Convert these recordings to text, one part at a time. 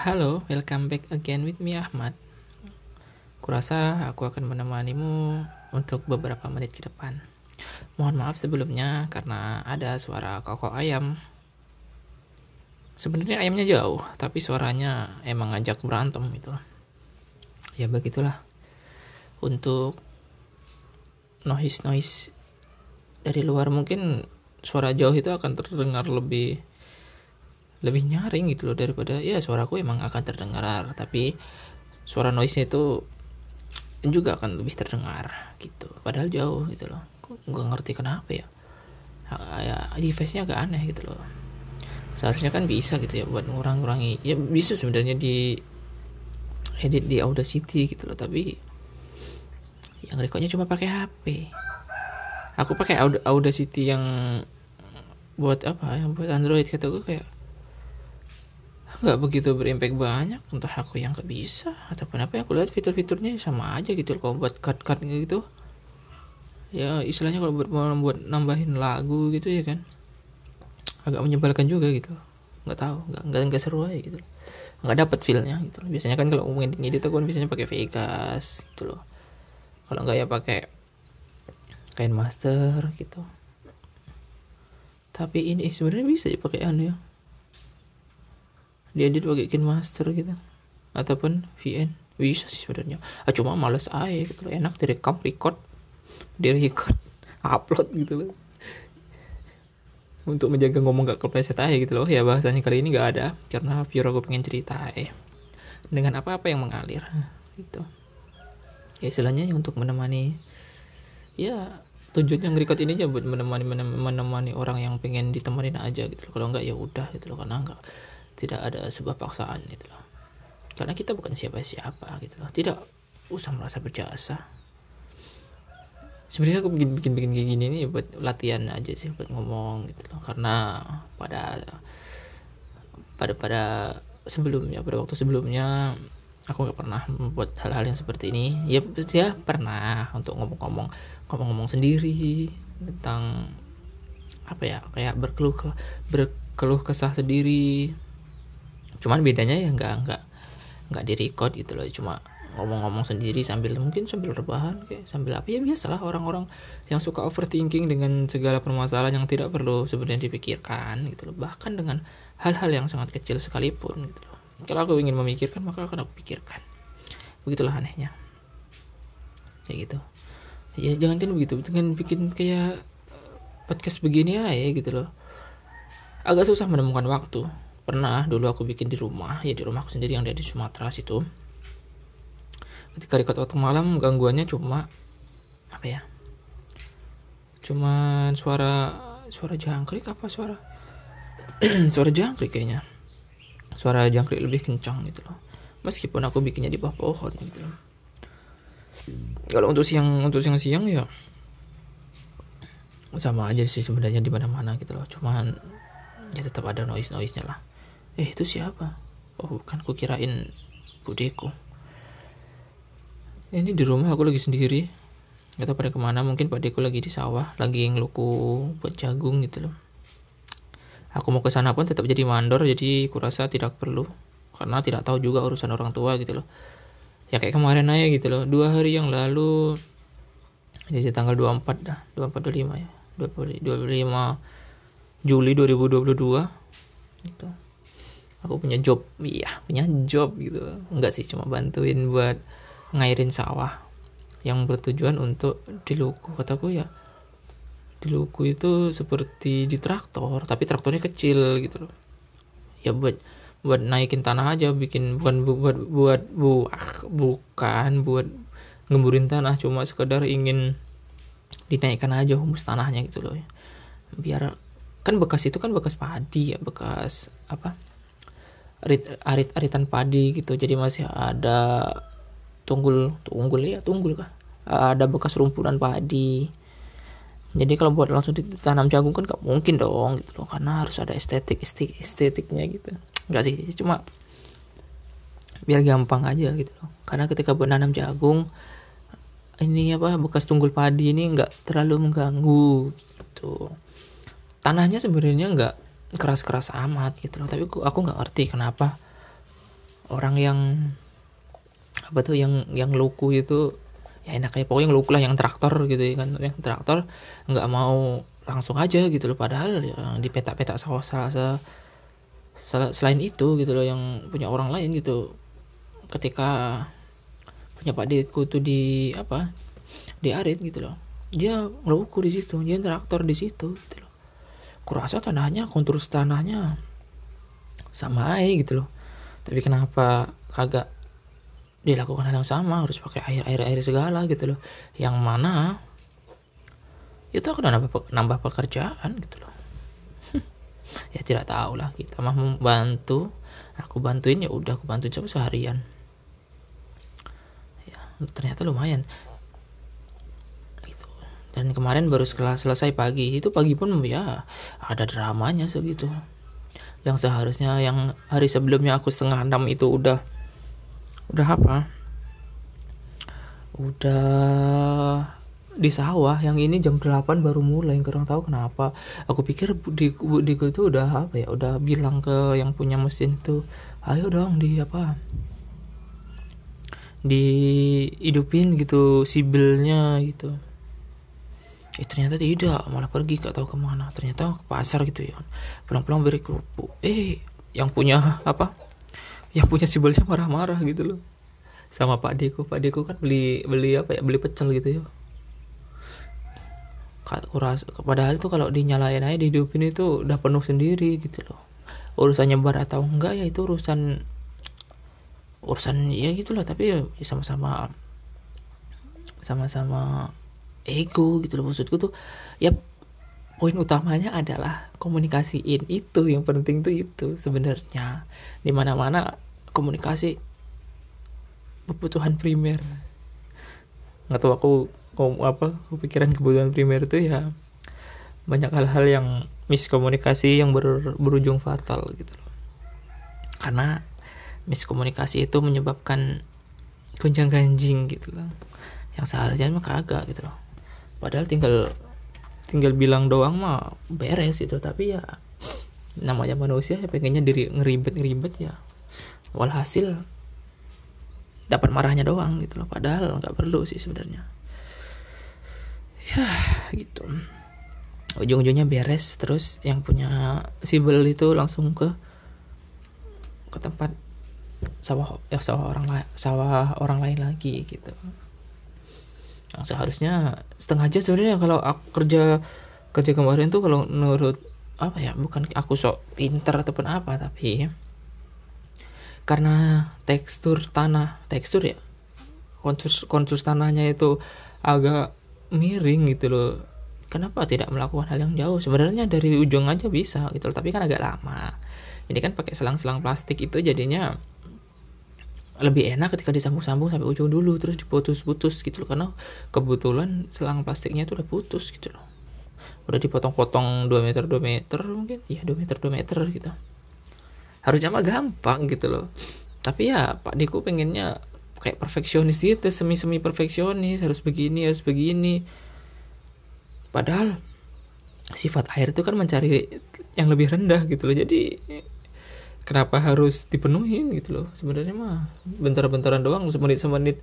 Halo, welcome back again with me Ahmad. Kurasa aku akan menemanimu untuk beberapa menit ke depan. Mohon maaf sebelumnya karena ada suara kokok ayam. Sebenarnya ayamnya jauh, tapi suaranya emang ngajak berantem itu. Ya begitulah. Untuk noise noise dari luar mungkin suara jauh itu akan terdengar lebih lebih nyaring gitu loh daripada ya suaraku emang akan terdengar tapi suara noise nya itu juga akan lebih terdengar gitu. Padahal jauh gitu loh. Nggak ngerti kenapa ya? Ya device nya agak aneh gitu loh. Seharusnya kan bisa gitu ya buat ngurang-ngurangi. Ya bisa sebenarnya di edit di Audacity gitu loh tapi yang recordnya cuma pakai HP aku pakai Audacity yang buat apa? Yang buat Android kata gue kayak nggak begitu berimpact banyak entah aku yang nggak bisa ataupun apa yang aku lihat fitur-fiturnya sama aja gitu kalau buat cut-cut gitu. Ya istilahnya kalau buat mau buat nambahin lagu gitu ya kan. Agak menyebalkan juga gitu. Nggak tahu nggak nggak nggak seru aja gitu. Nggak dapat feelnya gitu biasanya kan kalau ngomongin edit aku kan biasanya pakai Vegas gitu loh. Kalau nggak ya pakai kain master gitu. Tapi ini sebenarnya bisa dipakai anu ya diedit pakai KineMaster gitu. Ataupun VN bisa sih sebenarnya. Ah, cuma males aja gitu. Loh enak direkam record. Direcord. Upload gitu loh. Untuk menjaga ngomong gak kepleset aja gitu loh. Ya bahasanya kali ini gak ada. Karena pure aku pengen cerita aja. Dengan apa-apa yang mengalir. Gitu. Ya istilahnya untuk menemani ya tujuannya nge-record ini aja buat menemani menemani orang yang pengen ditemenin aja gitu loh. kalau enggak ya udah gitu loh. Karena enggak tidak ada sebuah paksaan gitu loh. Karena kita bukan siapa-siapa gitu loh. Tidak usah merasa berjasa. Sebenarnya aku bikin bikin bikin kayak gini nih buat latihan aja sih buat ngomong gitu loh. Karena pada pada pada sebelumnya pada waktu sebelumnya aku nggak pernah membuat hal-hal yang seperti ini. Ya ya pernah untuk ngomong-ngomong ngomong-ngomong sendiri tentang apa ya kayak berkeluh berkeluh kesah sendiri cuman bedanya ya nggak nggak nggak di record gitu loh. Cuma ngomong-ngomong sendiri sambil mungkin sambil rebahan kayak sambil apa. Ya biasalah orang-orang yang suka overthinking dengan segala permasalahan yang tidak perlu sebenarnya dipikirkan gitu loh. Bahkan dengan hal-hal yang sangat kecil sekalipun gitu loh. Kalau aku ingin memikirkan maka akan aku pikirkan. Begitulah anehnya. Kayak gitu. Ya jangan kan begitu. Dengan bikin kayak podcast begini ya gitu loh. Agak susah menemukan waktu pernah dulu aku bikin di rumah ya di rumahku sendiri yang ada di Sumatera situ. Ketika record waktu malam gangguannya cuma apa ya cuman suara suara jangkrik apa suara? Suara jangkrik kayaknya. Suara jangkrik lebih kencang gitu loh. Meskipun aku bikinnya di bawah pohon gitu kalau untuk siang untuk siang-siang ya sama aja sih sebenarnya di mana-mana gitu loh. Cuman ya tetap ada noise noise nya lah eh itu siapa? Oh bukan aku kirain budeku ini di rumah aku lagi sendiri. Gak tau pada ke mana. Mungkin pak deku lagi di sawah lagi ngeluku buat jagung gitu loh. Aku mau ke sana pun tetap jadi mandor jadi kurasa tidak perlu. Karena tidak tahu juga urusan orang tua gitu loh. Ya kayak kemarin aja gitu loh. Dua hari yang lalu jadi tanggal 24 dah. 24 25 ya. 25 Juli 2022 gitu aku punya job. Iya punya job gitu. Enggak sih cuma bantuin buat ngairin sawah. Yang bertujuan untuk diluku kataku ya diluku itu seperti di traktor tapi traktornya kecil gitu. Loh ya buat buat naikin tanah aja bikin bukan buat buat buah bukan buat ngemburin tanah. Cuma sekedar ingin dinaikkan aja humus tanahnya gitu loh. Biar kan bekas itu kan bekas padi ya bekas apa arit arit aritan padi gitu. Jadi masih ada tunggul tunggul ya tunggul kah? Ada bekas rumputan padi. Jadi kalau buat langsung ditanam jagung kan gak mungkin dong gitu loh karena harus ada estetik estetik estetiknya gitu. Nggak sih cuma biar gampang aja gitu loh. Karena ketika buat nanam jagung ini apa bekas tunggul padi ini nggak terlalu mengganggu gitu. Tanahnya sebenarnya nggak keras-keras amat gitu loh. Tapi aku nggak ngerti kenapa orang yang apa tuh yang yang luku itu ya enak kayak pokoknya luku lah yang traktor gitu ya kan. Yang traktor nggak mau langsung aja gitu loh. Padahal ya, di petak-petak sawah salah selain itu gitu loh yang punya orang lain gitu. Ketika punya Pak Deku tuh di apa di Arit gitu loh. Dia ngeluku di situ. Dia traktor di situ gitu loh kurasa tanahnya kontur tanahnya sama aja gitu loh. Tapi kenapa kagak dilakukan hal yang sama? Harus pakai air air air segala gitu loh. Yang mana? Itu akan nambah nambah pekerjaan gitu loh. Ya tidak tahu lah kita mah membantu. Aku bantuin ya udah aku bantuin coba seharian. Ya ternyata lumayan dan kemarin baru selesai pagi itu pagi pun ya ada dramanya segitu. Yang seharusnya yang hari sebelumnya aku setengah enam itu udah udah apa? Udah di sawah yang ini jam 8 baru mulai kurang tahu kenapa. Aku pikir di di itu udah apa ya udah bilang ke yang punya mesin tuh ayo dong di apa di hidupin gitu sibelnya gitu eh ternyata tidak. Malah pergi gak tahu ke mana. Ternyata ke pasar gitu ya. Pulang-pulang beri kerupuk. Eh yang punya apa? Yang punya sibelnya marah-marah gitu loh. Sama Pak Deko. Pak Deko kan beli beli apa ya? Beli pecel gitu ya. Kuras padahal tuh kalau dinyalain aja dihidupin itu udah penuh sendiri gitu loh. Urusan nyebar atau enggak ya itu urusan urusan ya gitulah tapi ya sama-sama sama-sama ego gitu loh maksudku tuh ya poin utamanya adalah komunikasiin itu yang penting tuh itu sebenarnya di mana-mana komunikasi kebutuhan primer nggak tahu aku apa kepikiran kebutuhan primer itu ya banyak hal-hal yang miskomunikasi yang ber, berujung fatal gitu loh. Karena miskomunikasi itu menyebabkan gonjang ganjing gitu loh. Yang seharusnya mah kagak gitu loh. Padahal tinggal tinggal bilang doang mah beres itu. Tapi ya namanya manusia ya pengennya diri ngeribet ngeribet ya. Walhasil dapat marahnya doang gitu loh. Padahal nggak perlu sih sebenarnya. Ya gitu. Ujung-ujungnya beres terus yang punya sibel itu langsung ke ke tempat sawah ya sawah orang sawah orang lain lagi gitu yang seharusnya setengah jam sebenarnya kalau aku kerja kerja kemarin tuh kalau menurut apa ya bukan aku sok pinter ataupun apa tapi karena tekstur tanah tekstur ya kontur kontur tanahnya itu agak miring gitu loh. Kenapa tidak melakukan hal yang jauh? Sebenarnya dari ujung aja bisa gitu loh tapi kan agak lama. Ini kan pakai selang-selang plastik itu jadinya lebih enak ketika disambung-sambung sampai ujung dulu terus diputus-putus gitu loh. Karena kebetulan selang plastiknya itu udah putus gitu loh. Udah dipotong-potong 2 meter 2 meter mungkin. Ya 2 meter 2 meter gitu. Harusnya mah gampang gitu loh. Tapi ya Pak Diko pengennya kayak perfeksionis gitu semi semi perfeksionis harus begini harus begini. Padahal sifat air itu kan mencari yang lebih rendah gitu loh. Jadi kenapa harus dipenuhin gitu loh. Sebenarnya mah bentar-bentaran doang semenit semenit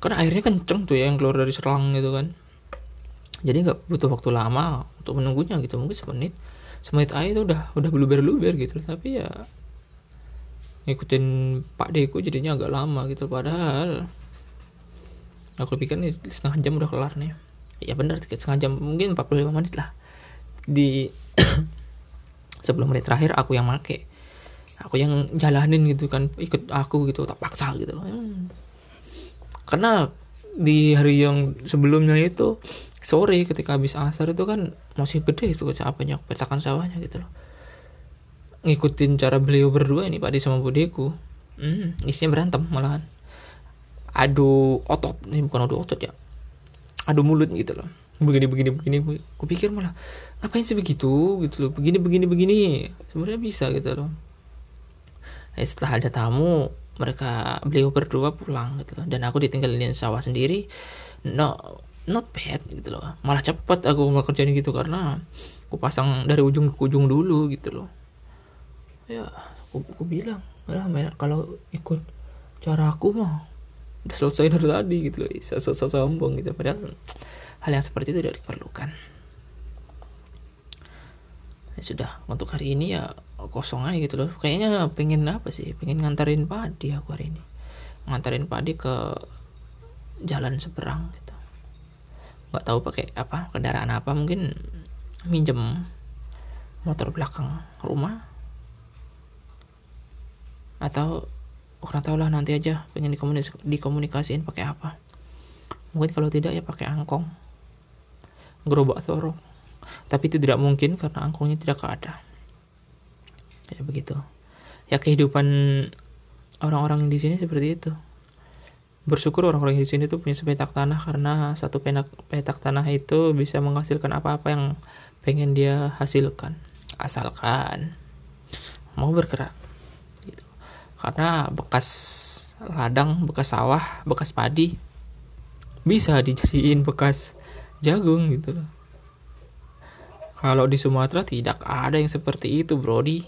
karena airnya kenceng tuh ya yang keluar dari selang gitu kan. Jadi nggak butuh waktu lama untuk menunggunya gitu mungkin semenit. Semenit air itu udah udah beluber-luber gitu. Tapi ya ngikutin Pak Deku jadinya agak lama gitu. Padahal aku pikir nih setengah jam udah kelar nih. Ya benar setengah jam mungkin 45 menit lah. Di 10 menit terakhir aku yang make aku yang jalanin gitu kan ikut aku gitu tak paksa gitu loh. Hmm. karena di hari yang sebelumnya itu sore ketika habis asar itu kan masih gede itu apanya petakan sawahnya gitu loh. Ngikutin cara beliau berdua ini Pak Di sama Budeku hmm, isinya berantem malahan. Adu otot ini bukan adu otot ya. Adu mulut gitu loh. Begini begini begini aku pikir malah ngapain sih begitu? gitu loh. Begini begini begini. Sebenarnya bisa gitu loh eh, setelah ada tamu mereka beliau berdua pulang gitu loh. Dan aku ditinggalin sawah sendiri. No not bad gitu loh. Malah cepet aku kerjain gitu karena aku pasang dari ujung ke ujung dulu gitu loh. Ya aku, aku bilang lah kalau ikut cara aku mah udah selesai dari tadi gitu loh. Sosok sombong gitu. Padahal hal yang seperti itu tidak diperlukan. Ya sudah untuk hari ini ya kosong aja gitu loh. Kayaknya pengen apa sih? Pengen ngantarin padi aku hari ini. Ngantarin padi ke jalan seberang gitu. Nggak tahu pakai apa kendaraan apa mungkin minjem motor belakang rumah. Atau kurang tahu lah nanti aja pengen dikomunis dikomunikasiin pakai apa. Mungkin kalau tidak ya pakai angkong. Gerobak sorong tapi itu tidak mungkin karena angkongnya tidak ada ya begitu. Ya kehidupan orang-orang di sini seperti itu. Bersyukur orang-orang di sini tuh punya sepetak tanah karena satu petak petak tanah itu bisa menghasilkan apa-apa yang pengen dia hasilkan. Asalkan mau bergerak gitu. karena bekas ladang bekas sawah bekas padi bisa dijadiin bekas jagung gitu loh. Kalau di Sumatera tidak ada yang seperti itu Brody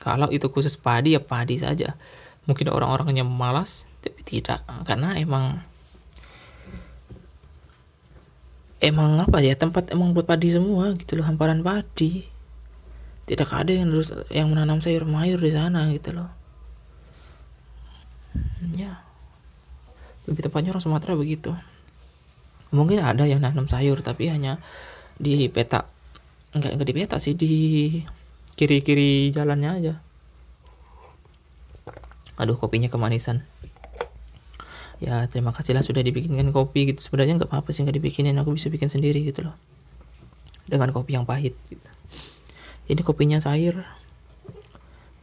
kalau itu khusus padi ya padi saja. Mungkin orang-orangnya malas tapi tidak. Karena emang emang apa ya tempat emang buat padi semua gitu loh hamparan padi. Tidak ada yang harus yang menanam sayur mayur di sana gitu loh. Ya. Lebih tepatnya orang Sumatera begitu. Mungkin ada yang nanam sayur tapi hanya di peta enggak enggak di peta sih di kiri kiri jalannya aja. Aduh kopinya kemanisan. Ya terima kasih lah sudah dibikinkan kopi gitu. Sebenarnya nggak apa-apa sih nggak dibikinin. Aku bisa bikin sendiri gitu loh. Dengan kopi yang pahit gitu. Ini kopinya cair.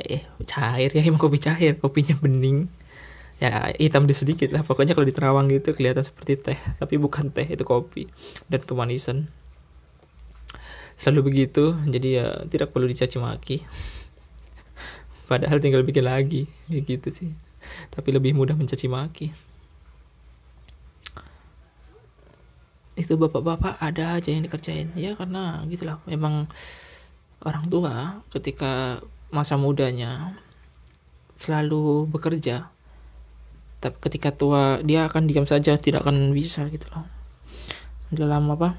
Eh cair ya emang kopi cair. Kopinya bening. Ya hitam di sedikit lah. Pokoknya kalau diterawang gitu kelihatan seperti teh. Tapi bukan teh itu kopi. Dan kemanisan selalu begitu jadi ya tidak perlu dicaci maki. Padahal tinggal bikin lagi ya gitu sih. Tapi lebih mudah mencaci maki. Itu bapak-bapak ada aja yang dikerjain. Ya karena gitulah memang orang tua ketika masa mudanya selalu bekerja tapi ketika tua dia akan diam saja tidak akan bisa gitu loh. Dalam apa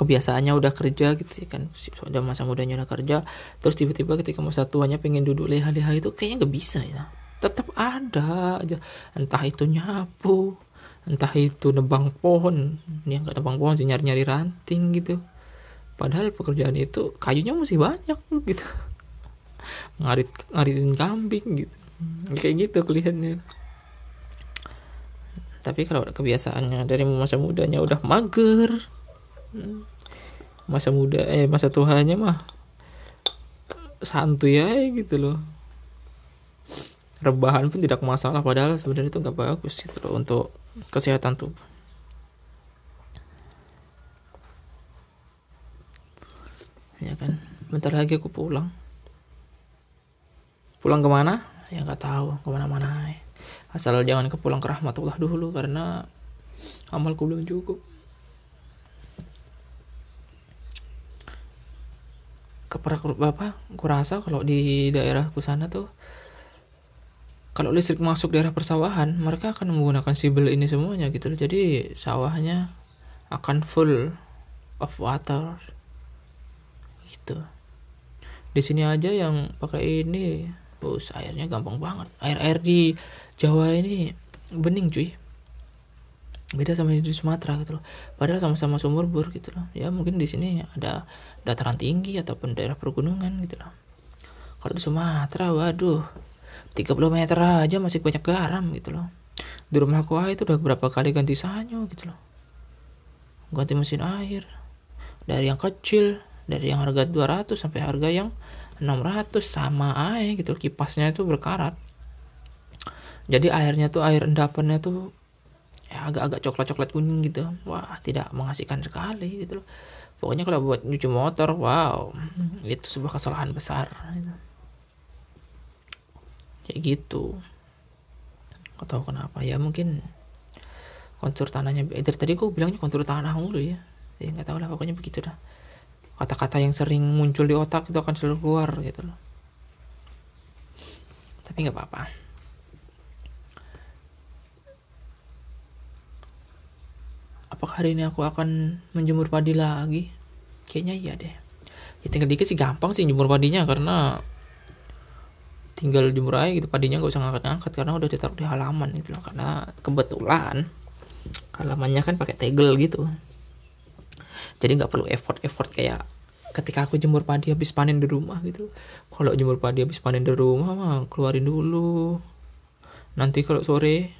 kebiasaannya udah kerja gitu ya kan. Sudah masa mudanya udah kerja terus tiba-tiba ketika masa tuanya pengen duduk leha-leha itu kayaknya nggak bisa ya. Tetap ada aja. Entah itu nyapu entah itu nebang pohon. Yang nggak nebang pohon sih nyari-nyari ranting gitu. Padahal pekerjaan itu kayunya masih banyak gitu. Ngarit ngaritin kambing gitu. Kayak gitu kelihatannya. Tapi kalau kebiasaannya dari masa mudanya udah mager masa muda eh masa tuanya mah santuy ya gitu loh. Rebahan pun tidak masalah padahal sebenarnya itu nggak bagus gitu loh untuk kesehatan tubuh. Ya kan? Bentar lagi aku pulang. Pulang ke mana? Ya nggak tahu ke mana-mana asal jangan ke pulang ke rahmatullah dulu karena amalku belum cukup keperak bapak kurasa kalau di daerah sana tuh kalau listrik masuk daerah persawahan mereka akan menggunakan sibel ini semuanya gitu loh. Jadi sawahnya akan full of water gitu. Di sini aja yang pakai ini bos airnya gampang banget. Air air di Jawa ini bening cuy beda sama di Sumatera gitu loh. Padahal sama-sama sumur bor gitu loh. Ya mungkin di sini ada dataran tinggi ataupun daerah pergunungan gitu loh. Kalau di Sumatera waduh 30 meter aja masih banyak garam gitu loh. Di rumah aku itu udah berapa kali ganti sanyo gitu loh. Ganti mesin air. Dari yang kecil dari yang harga 200 sampai harga yang 600 sama aja gitu kipasnya itu berkarat. Jadi airnya tuh air endapannya tuh ya agak-agak coklat-coklat kuning gitu. Wah tidak mengasihkan sekali gitu loh. Pokoknya kalau buat nyuci motor wow itu sebuah kesalahan besar. Gitu. kayak gitu. Gak tahu kenapa. Ya mungkin kontur tanahnya dari tadi gue bilangnya kontur tanah mulu ya. Ya nggak tahu lah pokoknya begitu dah. Kata-kata yang sering muncul di otak itu akan selalu keluar gitu loh. Tapi nggak apa-apa apakah hari ini aku akan menjemur padi lagi. Kayaknya iya deh. Ya tinggal dikit sih gampang sih jemur padinya karena tinggal jemur aja gitu padinya nggak usah ngangkat-ngangkat karena udah ditaruh di halaman gitu loh karena kebetulan halamannya kan pakai tegel gitu. Jadi nggak perlu effort effort kayak ketika aku jemur padi habis panen di rumah gitu. Kalau jemur padi habis panen di rumah mah keluarin dulu. Nanti kalau sore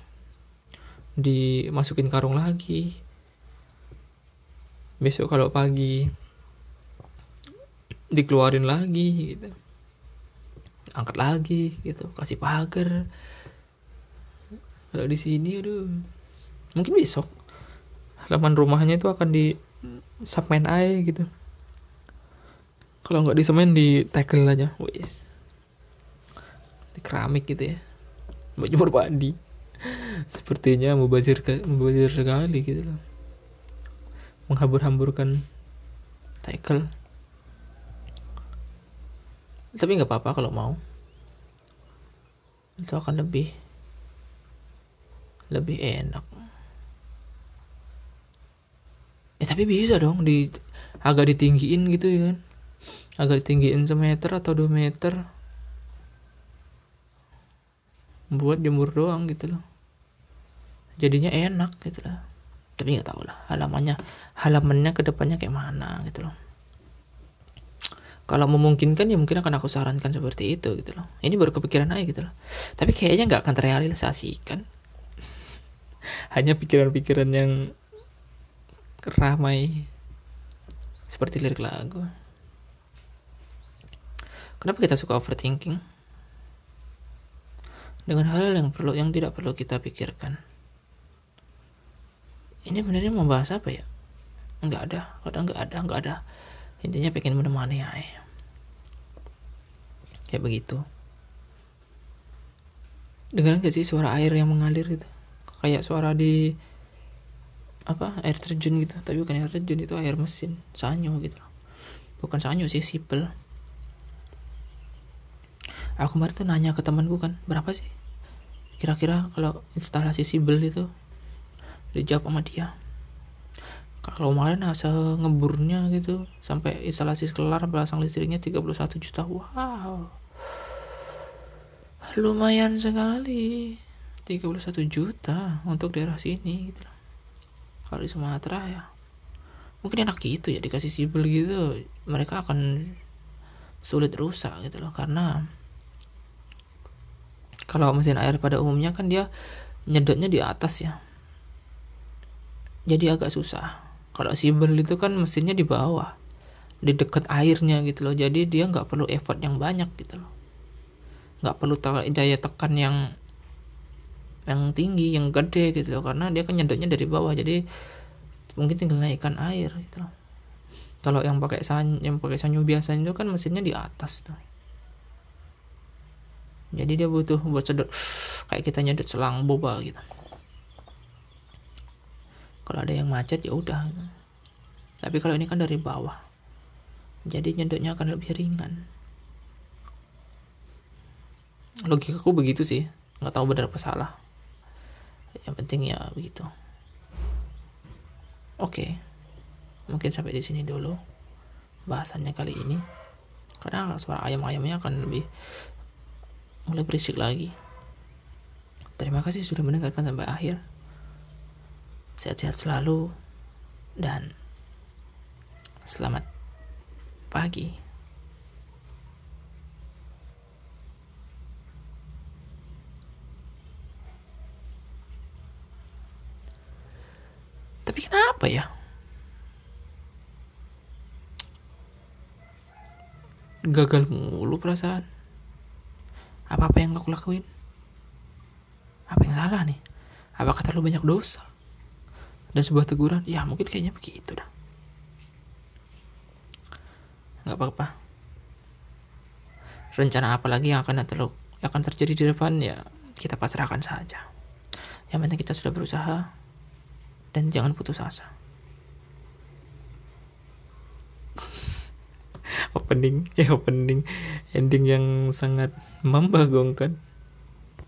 dimasukin karung lagi besok kalau pagi dikeluarin lagi gitu. Angkat lagi gitu kasih pagar. Kalau di sini aduh. Mungkin besok. Halaman rumahnya itu akan di submen air gitu. Kalau nggak di semen di tackle aja. Wis. Di keramik gitu ya. Mau jemur padi sepertinya mubazir mubazir sekali gitu loh menghambur-hamburkan tackle. Tapi nggak apa-apa kalau mau. Itu akan lebih lebih enak. Eh tapi bisa dong di agak ditinggiin gitu ya kan? Agak ditinggiin semeter atau dua meter. Buat jemur doang gitu loh. Jadinya enak gitu loh tapi nggak tahu lah halamannya halamannya ke depannya kayak mana gitu loh. Kalau memungkinkan ya mungkin akan aku sarankan seperti itu gitu loh. Ini baru kepikiran aja gitu loh. Tapi kayaknya nggak akan terrealisasikan. Hanya pikiran-pikiran yang ramai. Seperti lirik lagu. Kenapa kita suka overthinking? Dengan hal yang perlu yang tidak perlu kita pikirkan ini benernya membahas apa ya? Nggak ada kadang nggak ada nggak ada. Intinya pengen menemani ya kayak begitu. Dengar gak sih suara air yang mengalir gitu? Kayak suara di apa air terjun gitu. Tapi bukan air terjun itu air mesin. Sanyo gitu. Bukan sanyo sih sipel. Aku kemarin tuh nanya ke temanku kan berapa sih? Kira-kira kalau instalasi sibel itu dijawab sama dia. Kalau kemarin hasil ngeburnya gitu sampai instalasi kelar pasang listriknya 31 juta. Wow. Lumayan sekali. 31 juta untuk daerah sini gitu. Kalau di Sumatera ya mungkin enak gitu ya dikasih sibel gitu. Mereka akan sulit rusak gitu loh karena kalau mesin air pada umumnya kan dia nyedotnya di atas ya jadi agak susah. Kalau sibel itu kan mesinnya di bawah di dekat airnya gitu loh. Jadi dia nggak perlu effort yang banyak gitu loh. Nggak perlu daya tekan yang yang tinggi yang gede gitu loh. Karena dia kan nyedotnya dari bawah jadi mungkin tinggal naikkan air gitu loh. Kalau yang pakai san yang pakai sanyo biasa itu kan mesinnya di atas tuh. Jadi dia butuh buat sedot kayak kita nyedot selang boba gitu kalau ada yang macet ya udah. Tapi kalau ini kan dari bawah jadi nyedotnya akan lebih ringan. Logikaku begitu sih nggak tahu benar apa salah. Yang penting ya begitu. Oke mungkin sampai di sini dulu bahasannya kali ini. Karena suara ayam-ayamnya akan lebih mulai berisik lagi. Terima kasih sudah mendengarkan sampai akhir sehat-sehat selalu dan selamat pagi Tapi kenapa ya? Gagal mulu perasaan. Apa-apa yang aku lakuin? Apa yang salah nih? Apakah terlalu banyak dosa? Dan sebuah teguran? Ya mungkin kayaknya begitu dah. Gak apa-apa. Rencana apa lagi yang akan terlalu akan terjadi di depan ya kita pasrahkan saja. Yang penting kita sudah berusaha dan jangan putus asa. opening, ya opening, ending yang sangat membagongkan.